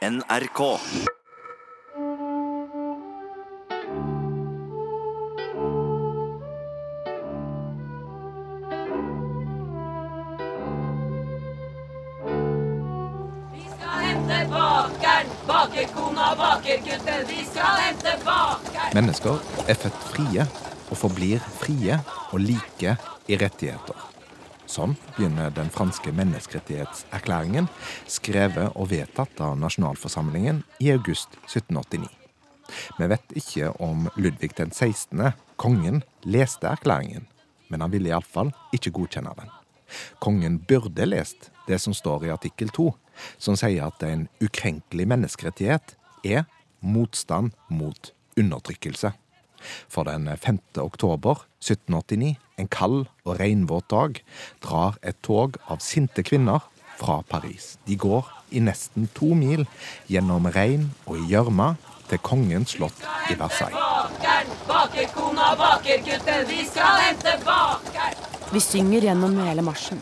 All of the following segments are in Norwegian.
NRK. Mennesker er født frie og forblir frie og like i rettigheter. Sånn begynner den franske menneskerettighetserklæringen, skrevet og vedtatt av nasjonalforsamlingen i august 1789. Vi vet ikke om Ludvig den 16., kongen, leste erklæringen, men han ville iallfall ikke godkjenne den. Kongen burde lest det som står i artikkel 2, som sier at en ukrenkelig menneskerettighet er motstand mot undertrykkelse. For den 5. oktober 1789, en kald og regnvåt dag, drar et tog av sinte kvinner fra Paris. De går i nesten to mil gjennom regn og i gjørme til kongens slott i Versailles. Vi synger gjennom hele marsjen.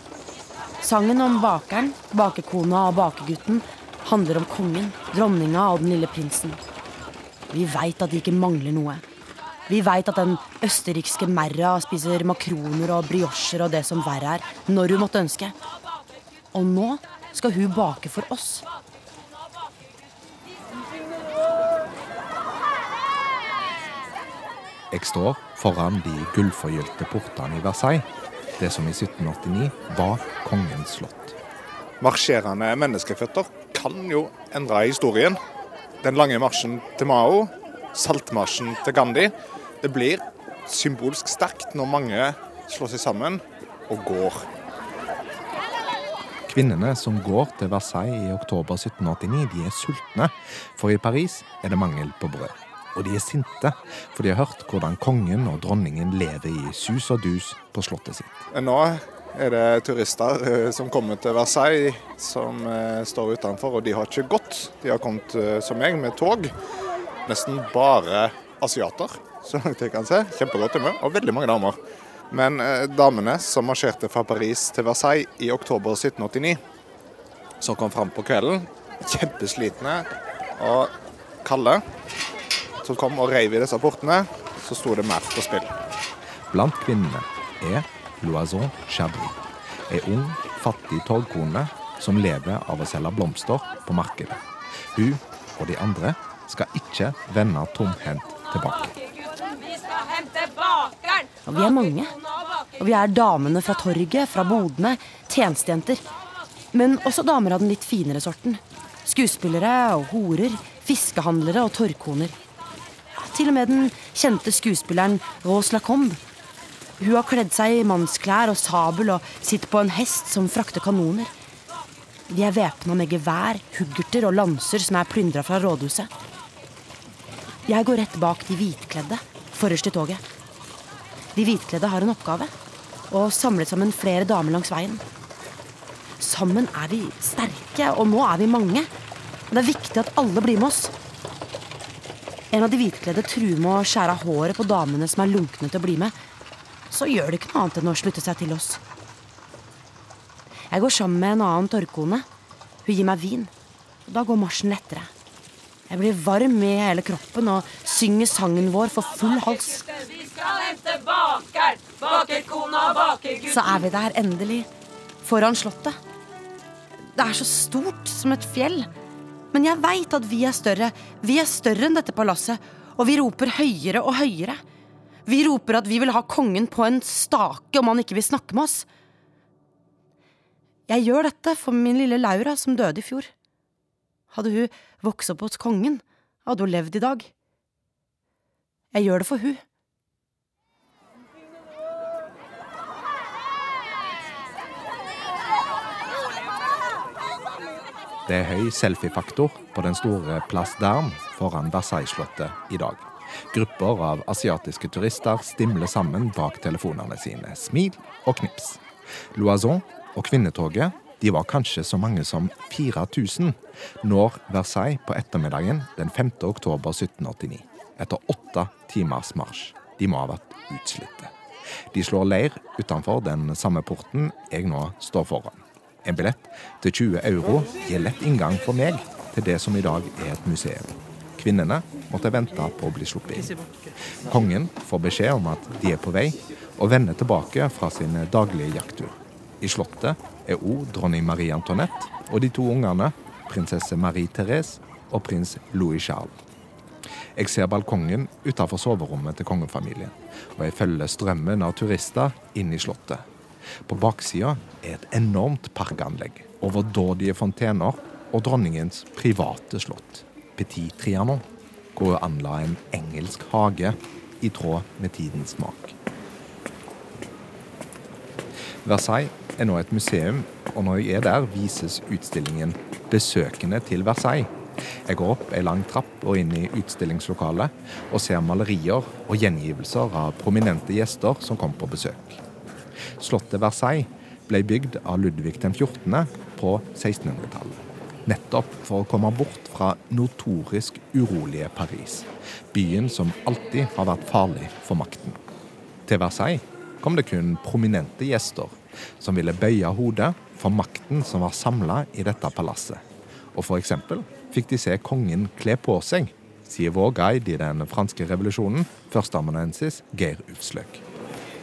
Sangen om bakeren, bakekona og bakegutten handler om kongen, dronninga og den lille prinsen. Vi veit at det ikke mangler noe. Vi veit at den østerrikske merra spiser makroner og briocher og det som verre er, når hun måtte ønske. Og nå skal hun bake for oss. Jeg står foran de gullforgylte portene i Versailles, det som i 1789 var kongens slott. Marsjerende menneskeføtter kan jo endre historien. Den lange marsjen til Mao, saltmarsjen til Gandhi. Det blir symbolsk sterkt når mange slår seg sammen og går. Kvinnene som går til Versailles i oktober 1789, de er sultne, for i Paris er det mangel på brød. Og de er sinte, for de har hørt hvordan kongen og dronningen lever i sus og dus på slottet sitt. Nå er det turister eh, som kommer til Versailles, som eh, står utenfor, og de har ikke gått. De har kommet eh, som meg, med tog. Nesten bare asiater, så langt jeg kan se. Kjempegodt humør, og veldig mange damer. Men eh, damene som marsjerte fra Paris til Versailles i oktober 1789, som kom fram på kvelden, kjempeslitne og kalde, som kom og reiv i disse portene, så sto det mer på spill. Blant kvinnene er Loison Chabry, ei ung, fattig torgkone som lever av å selge blomster på markedet. Hun og de andre skal ikke vende tomhendt tilbake. Bakergutten, vi skal hente bakeren. Og vi er mange. Og vi er damene fra torget, fra bodene, tjenestejenter. Men også damer av den litt finere sorten. Skuespillere og horer, fiskehandlere og torgkoner. Til og med den kjente skuespilleren Rose Lacombe. Hun har kledd seg i mannsklær og sabel og sitter på en hest som frakter kanoner. De er væpna med gevær, huggerter og lanser som er plyndra fra rådhuset. Jeg går rett bak de hvitkledde, forrest i toget. De hvitkledde har en oppgave. og samlet sammen flere damer langs veien. Sammen er vi sterke, og nå er vi mange. Men det er viktig at alle blir med oss. En av de hvitkledde truer med å skjære av håret på damene som er lunkne til å bli med. Så gjør det ikke noe annet enn å slutte seg til oss. Jeg går sammen med en annen tørrkone. Hun gir meg vin. Og da går marsjen lettere. Jeg blir varm i hele kroppen og synger sangen vår for full hals. Vi skal hente bakeren, bakerkona, bakergutten. Så er vi der endelig. Foran slottet. Det er så stort som et fjell. Men jeg veit at vi er større. Vi er større enn dette palasset. Og vi roper høyere og høyere. Vi roper at vi vil ha kongen på en stake om han ikke vil snakke med oss. Jeg gjør dette for min lille Laura som døde i fjor. Hadde hun vokst opp hos kongen, hadde hun levd i dag. Jeg gjør det for hun. Det er høy selfiefaktor på den store Place d'Arme foran Versailles-slottet i dag. Grupper av asiatiske turister stimler sammen bak telefonene sine. Smil og knips. Loison og kvinnetoget de var kanskje så mange som 4000 når Versailles på ettermiddagen den 5. oktober 1789. Etter åtte timers marsj. De må ha vært utslitte. De slår leir utenfor den samme porten jeg nå står foran. En billett til 20 euro gir lett inngang for meg til det som i dag er et museum. Kvinnene måtte vente på å bli sluppet inn. Kongen får beskjed om at de er på vei, og vender tilbake fra sin daglige jakttur. I slottet er òg dronning Marie Antoinette og de to ungene, prinsesse Marie Therese og prins Louis Charles. Jeg ser balkongen utenfor soverommet til kongefamilien, og jeg følger strømmen av turister inn i slottet. På baksida er et enormt parkanlegg, overdådige fontener og dronningens private slott, Petit Trianon, hvor hun anla en engelsk hage i tråd med tidens smak. Versailles er nå et museum, og når jeg er der, vises utstillingen 'Besøkende til Versailles'. Jeg går opp ei lang trapp og inn i utstillingslokalet og ser malerier og gjengivelser av prominente gjester som kom på besøk. Slottet Versailles ble bygd av Ludvig den 14. på 1600-tallet. Nettopp for å komme bort fra notorisk urolige Paris. Byen som alltid har vært farlig for makten. Til Versailles kom det kun prominente gjester som ville bøye hodet for makten som var samla i dette palasset. Og f.eks. fikk de se kongen kle på seg, sier vår guide i den franske revolusjonen, førsteamanuensis Geir Ufsløk.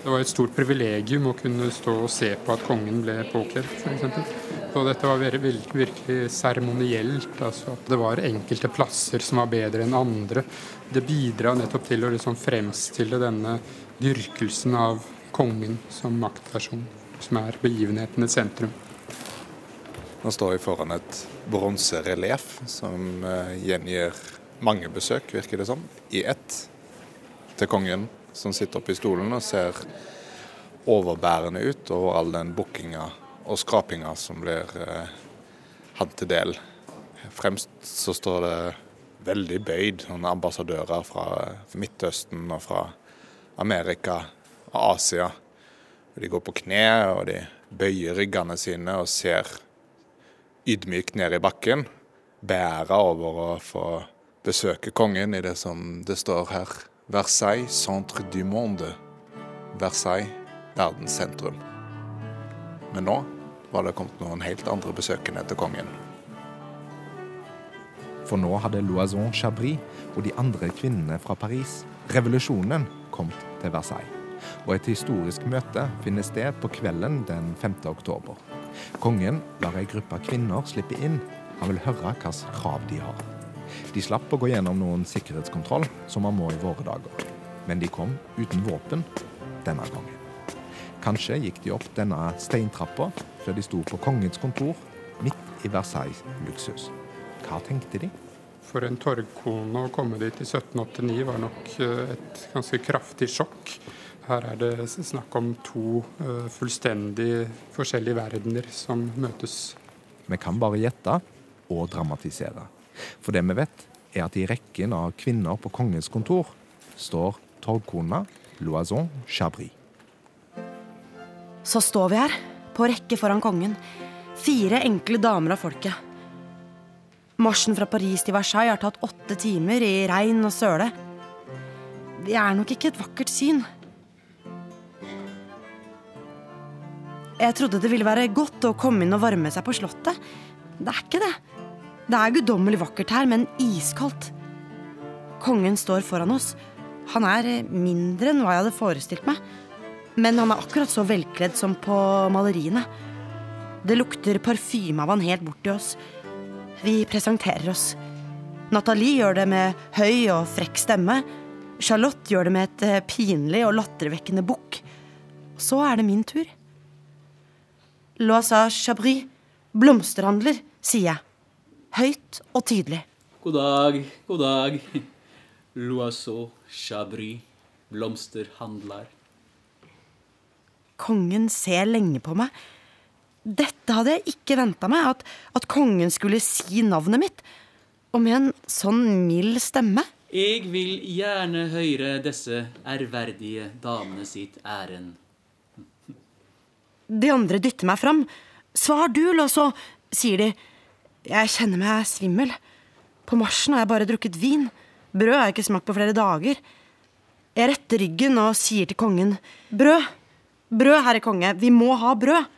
Det var et stort privilegium å kunne stå og se på at kongen ble påkledd, f.eks. Og dette var virkelig seremonielt. Altså det var enkelte plasser som var bedre enn andre. Det bidra nettopp til å liksom fremstille denne dyrkelsen av kongen som maktperson, som er begivenhetenes sentrum. Nå står vi foran et bronserelieff som uh, gjengir mange besøk, virker det som, i ett til kongen som sitter oppe i stolen og ser overbærende ut over all den bukkinga og skrapinga som blir eh, hatt til del. Fremst så står det veldig bøyd noen ambassadører fra Midtøsten og fra Amerika og Asia. De går på kne og de bøyer ryggene sine og ser ydmykt ned i bakken. Bærer over å få besøke kongen i det som det står her Versailles, centre du monde. Versailles, verdens sentrum. Men nå var det kommet noen helt andre besøkende til kongen. For nå hadde Loison Chabris og de andre kvinnene fra Paris, revolusjonen, kommet til Versailles. Og et historisk møte finner sted på kvelden den 5. oktober. Kongen lar ei gruppe kvinner slippe inn. Han vil høre hvilke krav de har. De slapp å gå gjennom noen sikkerhetskontroll, som man må i våre dager. Men de kom uten våpen denne gangen. Kanskje gikk de opp denne steintrappa før de sto på kongens kontor midt i Versailles luksus. Hva tenkte de? For en torgkone å komme dit i 1789 var nok eh, et ganske kraftig sjokk. Her er det snakk om to eh, fullstendig forskjellige verdener som møtes. Vi kan bare gjette og dramatisere. For det vi vet, er at i rekken av kvinner på kongens kontor står torgkona Loison Chabris. Så står vi her, på rekke foran kongen. Fire enkle damer av folket. Marsjen fra Paris til Versailles har tatt åtte timer i regn og søle. Det er nok ikke et vakkert syn. Jeg trodde det ville være godt å komme inn og varme seg på Slottet. Det er ikke det. Det er guddommelig vakkert her, men iskaldt. Kongen står foran oss. Han er mindre enn hva jeg hadde forestilt meg. Men han er akkurat så velkledd som på maleriene. Det lukter parfyme av han helt bort til oss. Vi presenterer oss. Nathalie gjør det med høy og frekk stemme. Charlotte gjør det med et eh, pinlig og lattervekkende bukk. Så er det min tur. Loisa Chabris, blomsterhandler, sier jeg høyt og tydelig. God dag, god dag. Loiseau Chabry, blomsterhandler. Kongen ser lenge på meg. Dette hadde jeg ikke venta meg, at, at, kongen skulle si navnet mitt. Og med en sånn mild stemme. Jeg vil gjerne høre disse ærverdige damene sitt ærend. De andre dytter meg fram. Svar du, Låså, sier de. Jeg kjenner meg svimmel. På marsjen har jeg bare drukket vin. Brød har jeg ikke smakt på flere dager. Jeg retter ryggen og sier til kongen brød. Brød, herre konge, vi må ha brød.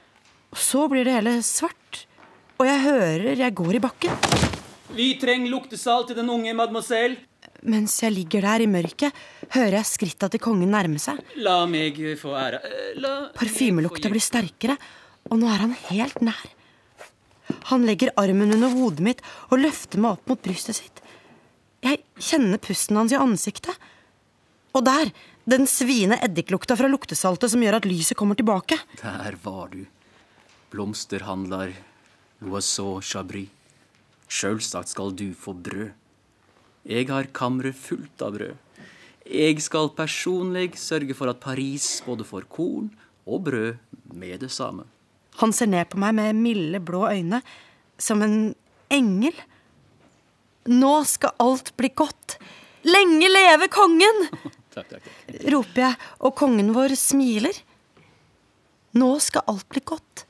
Og så blir det hele svart, og jeg hører jeg går i bakken. Vi trenger luktesalt til den unge mademoiselle. Mens jeg ligger der i mørket, hører jeg skritta til kongen nærme seg. La meg få æra. Eh, La Parfymelukta blir sterkere, og nå er han helt nær. Han legger armen under hodet mitt og løfter meg opp mot brystet sitt. Jeg kjenner pusten hans i ansiktet. Og der, den sviende eddiklukta fra luktesaltet som gjør at lyset kommer tilbake. Der var du. Blomsterhandler Loiseau Chabry. Sjølsagt skal du få brød. Jeg har kammeret fullt av brød. Jeg skal personlig sørge for at Paris både får korn og brød med det samme. Han ser ned på meg med milde, blå øyne, som en engel. Nå skal alt bli godt. Lenge leve kongen! Takk, takk, takk. roper jeg, og kongen vår smiler. Nå skal alt bli godt.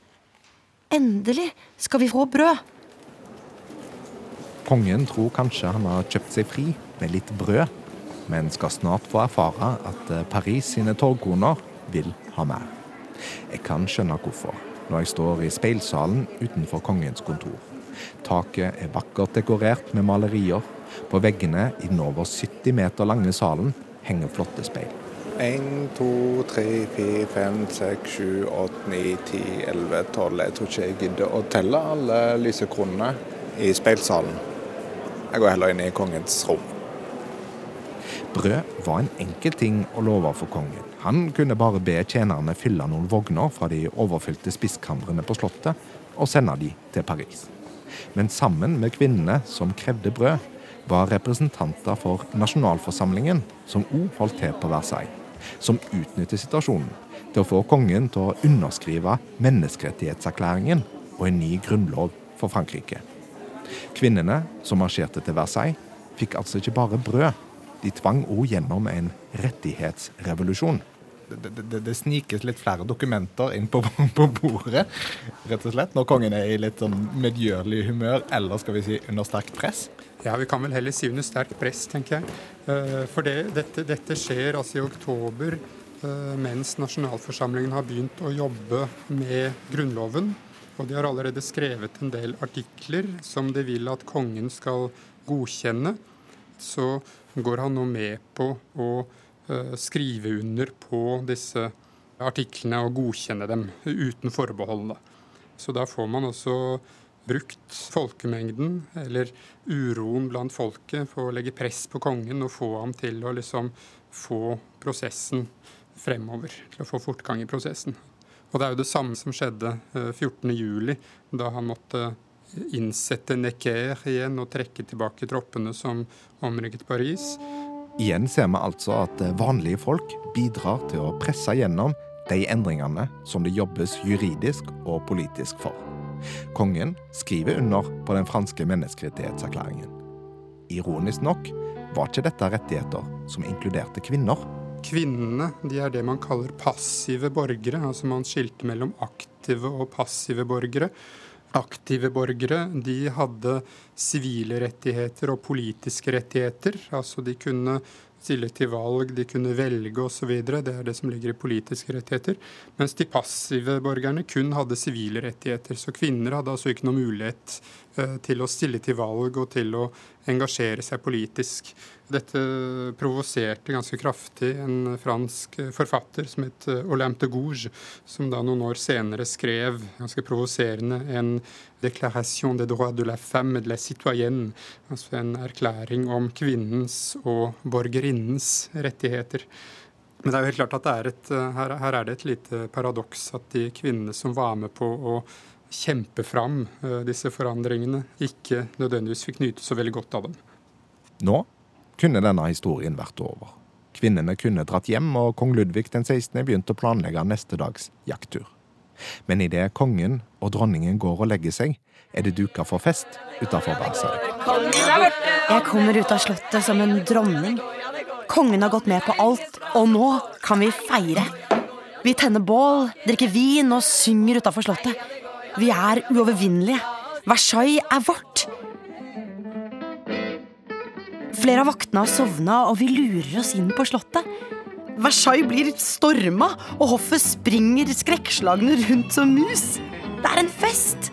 Endelig skal vi få brød. Kongen tror kanskje han har kjøpt seg fri med litt brød, men skal snart få erfare at eh, Paris sine torgkoner vil ha mer. Jeg kan skjønne hvorfor, når jeg står i speilsalen utenfor kongens kontor. Taket er vakkert dekorert med malerier. På veggene i den over 70 meter lange salen henger flotte speil. 1, 2, 3, 4, 5, 6, 7, 8, 9, 10, 11, 12 Jeg tror ikke jeg gidder å telle alle lysekronene i speilsalen. Jeg går heller inn i kongens rom. Brød var en enkel ting å love for kongen. Han kunne bare be tjenerne fylle noen vogner fra de overfylte spiskamrene på slottet og sende de til Paris. Men sammen med kvinnene som krevde brød, var representanter for nasjonalforsamlingen, som òg holdt til på Versailles, som utnyttet situasjonen til å få kongen til å underskrive menneskerettighetserklæringen og en ny grunnlov for Frankrike. Kvinnene som marsjerte til Versailles, fikk altså ikke bare brød. De tvang òg gjennom en rettighetsrevolusjon. Det, det, det, snikes litt flere dokumenter inn på, på, bordet, rett og slett, når kongen er i litt sånn medgjørlig humør, eller skal vi si under sterkt press. Ja, vi kan vel heller si under sterkt press, tenker jeg. Eh, For det, dette, dette skjer altså i oktober, eh, mens nasjonalforsamlingen har begynt å jobbe med Grunnloven. Og de har allerede skrevet en del artikler som de vil at kongen skal godkjenne. Så går han nå med på å eh, skrive under på disse artiklene og godkjenne dem uten forbehold. Så da får man også brukt folkemengden, eller uroen blant folket, for å legge press på kongen og få ham til å liksom få prosessen fremover. Til å få fortgang i prosessen. Og det er jo det samme som skjedde eh, 14.07, da han måtte innsette Necker igjen og trekke tilbake troppene som omrygget Paris. Igjen ser vi altså at vanlige folk bidrar til å presse gjennom de endringene som det jobbes juridisk og politisk for. Kongen skriver under på den franske menneskerettighetserklæringen. Ironisk nok var ikke dette rettigheter som inkluderte kvinner. Kvinnene de er det man kaller passive borgere. altså Man skilte mellom aktive og passive borgere. Aktive borgere de hadde sivile rettigheter og politiske rettigheter. altså De kunne stille til valg, de kunne velge osv. Det er det som ligger i politiske rettigheter. Mens de passive borgerne kun hadde sivile rettigheter. Så kvinner hadde altså ikke noen mulighet eh, til å stille til valg og til å engasjere seg politisk. Dette provoserte ganske kraftig en fransk forfatter som het eh, Olympe de Gouges, som da noen år senere skrev ganske provoserende en 'Déclaration des droits de la femme de la citoyenne', altså en erklæring om kvinnens og borgerinnens rettigheter. Men det er jo helt klart at er et, eh, her, her er det et lite paradoks at de kvinnene som var med på å kjempe fram eh, disse forandringene, ikke nødvendigvis fikk nyte så veldig godt av dem. Nå kunne denne historien vært over. Kvinnene kunne dratt hjem, og kong Ludvig den 16. begynte å planlegge neste dags jakttur. Men idet kongen og dronningen går og legger seg, er det duka for fest utafor Versailles. Jeg kommer ut av slottet som en dronning. Kongen har gått med på alt, og nå kan vi feire. Vi tenner bål, drikker vin og synger utafor slottet. Vi er uovervinnelige. Versailles er vårt. Flere av vaktene har sovna, og vi lurer oss inn på slottet. Versailles blir storma, og hoffet springer skrekkslagne rundt som mus. Det er en fest!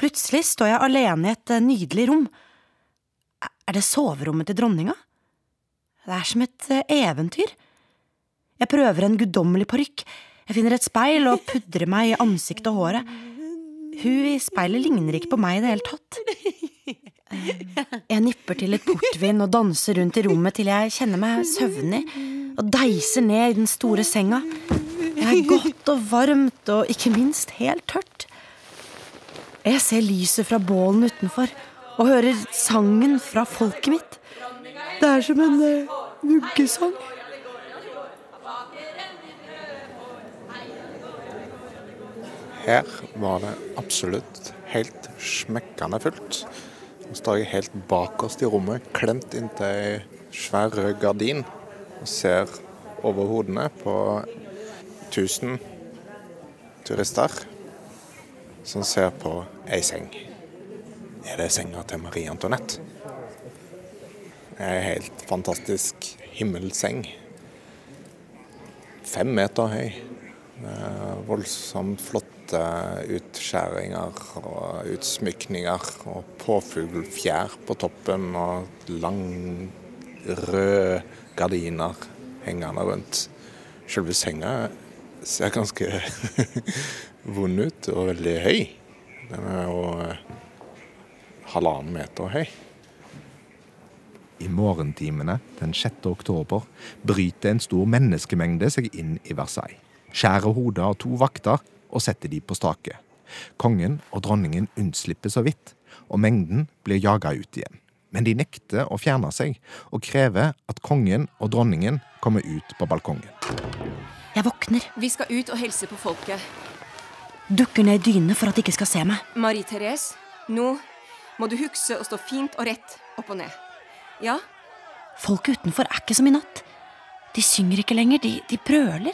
Plutselig står jeg alene i et eh, nydelig rom. Er det soverommet til dronninga? Det er som et eh, eventyr. Jeg prøver en guddommelig parykk. Jeg finner et speil og pudrer meg i ansiktet og håret. Hun i speilet ligner ikke på meg i det hele tatt. Jeg nipper til et portvin og danser rundt i rommet til jeg kjenner meg søvnig og deiser ned i den store senga. Det er godt og varmt og ikke minst helt tørt. Jeg ser lyset fra bålen utenfor og hører sangen fra folket mitt. Det er som en uh, vuggesang. Her var det absolutt helt smekkende fullt. Nå står jeg helt bakerst i rommet, klemt inntil ei svær rød gardin og ser over hodene på 1000 turister som ser på ei seng. Er det senga til Marie Antoinette? Ei helt fantastisk himmelseng. Fem meter høy. Voldsomt flotte utskjæringer og utsmykninger. Og påfuglfjær på toppen og lang, rød gardiner hengende rundt. Selve senga ser ganske vond ut og veldig høy. Den er jo halvannen meter høy. I morgentimene den 6. oktober bryter en stor menneskemengde seg inn i Versailles. Skjærer hodet av to vakter og setter de på stake. Kongen og dronningen unnslipper så vidt, og mengden blir jaga ut igjen. Men de nekter å fjerne seg, og krever at kongen og dronningen kommer ut på balkongen. Jeg våkner, Vi skal ut og hilse på folket. dukker ned i dynene for at de ikke skal se meg. Marie Therese, nå må du huske å stå fint og rett opp og ned. Ja, Folket utenfor er ikke som i natt. De synger ikke lenger, de, de brøler.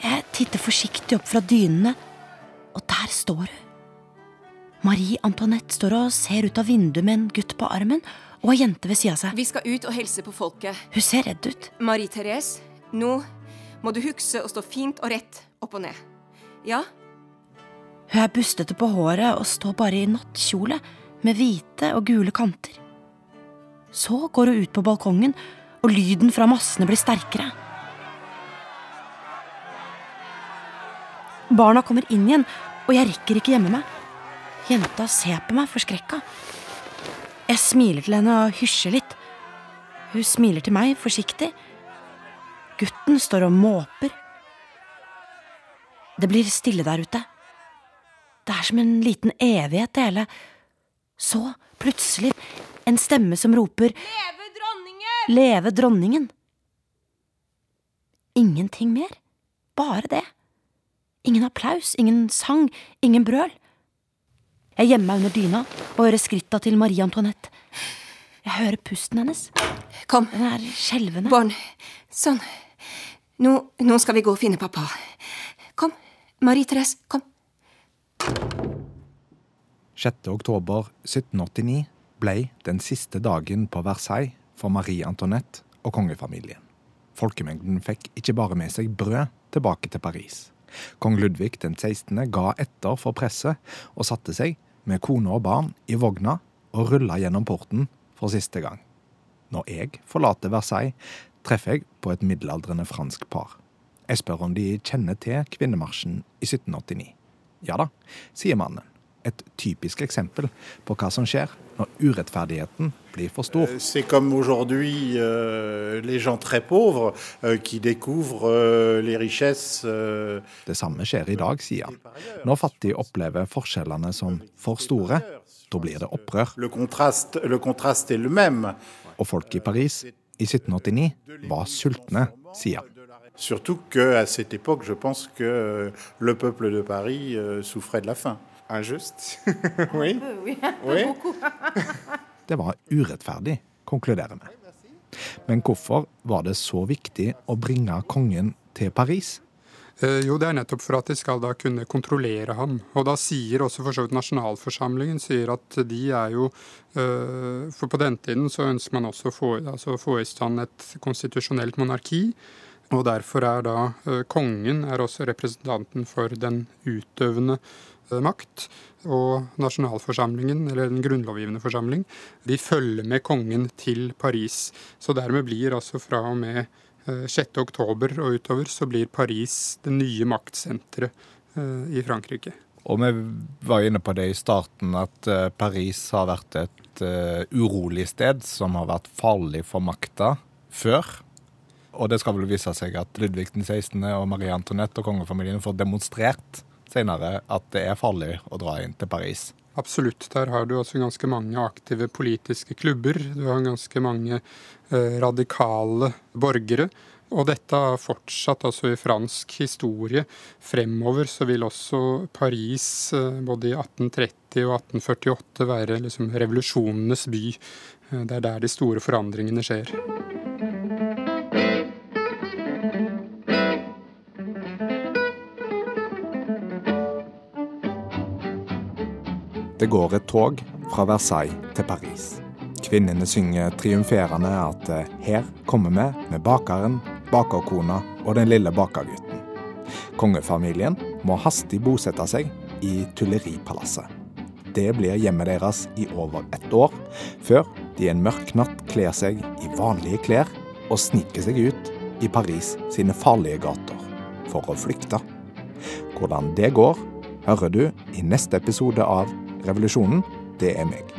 Jeg titter forsiktig opp fra dynene, og der står hun. Marie Antoinette står og ser ut av vinduet med en gutt på armen og ei jente ved sida av seg. vi skal ut og hilse på folket. Hun ser redd ut. Marie Therese, nå må du huske å stå fint og rett opp og ned. Ja, Hun er bustete på håret og står bare i nattkjole med hvite og gule kanter. Så går hun ut på balkongen, og lyden fra massene blir sterkere. Barna kommer inn igjen, og jeg rekker ikke gjemme meg. Jenta ser på meg forskrekka. Jeg smiler til henne og hysjer litt. Hun smiler til meg forsiktig. Gutten står og måper. Det blir stille der ute. Det er som en liten evighet, det hele. Så, plutselig, en stemme som roper Leve dronningen! Leve dronningen! Ingenting mer. Bare det. Ingen applaus, ingen sang, ingen brøl. Jeg gjemmer meg under dyna og hører skritta til Marie Antoinette. Jeg hører pusten hennes. kom, Den er skjelvende. barn. Sånn. Nå, nå skal vi gå og finne pappa. Kom, Marie Therese, kom. 6. oktober 1789 ble den siste dagen på Versailles for Marie Antoinette og kongefamilien. Folkemengden fikk ikke bare med seg brød tilbake til Paris. Kong Ludvig den 16. ga etter for presset og satte seg med kone og barn i vogna og rulla gjennom porten for siste gang. Når jeg forlater Versailles, treffer jeg på et middelaldrende fransk par. Jeg spør om de kjenner til kvinnemarsjen i 1789. Ja da, sier mannen. Et typisk eksempel på hva som skjer når urettferdigheten blir for stor. Euh, C'est comme aujourd'hui euh, les gens très pauvres euh, qui découvrent euh, les richesses. euh, Det samme skjer i dag, sier han. Når fattige opplever forskjellene som for store, da blir det opprør. le, contraste, le contraste est le même. Og folk i Paris i 1789 var sultne, sier han. Surtout qu'à cette époque, je pense que euh, le peuple de Paris euh, souffrait de la faim. Injuste? oui. oui. Det var urettferdig, konkluderer vi. Men hvorfor var det så viktig å bringe kongen til Paris? Eh, Jo, det er nettopp for at de skal da kunne kontrollere ham. Og da sier også for så vidt nasjonalforsamlingen sier at de er jo eh, For på den tiden så ønsker man også å få, altså få i stand et konstitusjonelt monarki. Og derfor er da eh, kongen er også representanten for den utøvende makt. Og nasjonalforsamlingen, eller den grunnlovgivende forsamling, de følger med kongen til Paris. Så dermed blir altså fra og med 6. oktober og utover så blir Paris det nye maktsenteret i Frankrike. Og vi var inne på det i starten, at Paris har vært et urolig sted som har vært farlig for makta før. Og det skal vel vise seg at Ludvig den 16. og Marie Antoinette og kongefamilien får demonstrert senere at det er farlig å dra inn til Paris. Absolutt. Der har du også ganske mange aktive politiske klubber. Du har ganske mange eh, radikale borgere. Og dette har fortsatt altså i fransk historie. Fremover så vil også Paris eh, både i 1830 og 1848 være liksom revolusjonenes by. Eh, det er der de store forandringene skjer. Det går et tog fra Versailles til Paris. Kvinnene synger triumferende at eh, her kommer vi med bakeren, bakerkona og den lille bakergutten. Kongefamilien må hastig bosette seg i Tulleripalasset. Det blir hjemmet deres i over ett år, før de en mørk natt kler seg i vanlige klær og sniker seg ut i Paris sine farlige gater for å flykte. Hvordan det går, hører du i neste episode av Revolusjonen, det er meg.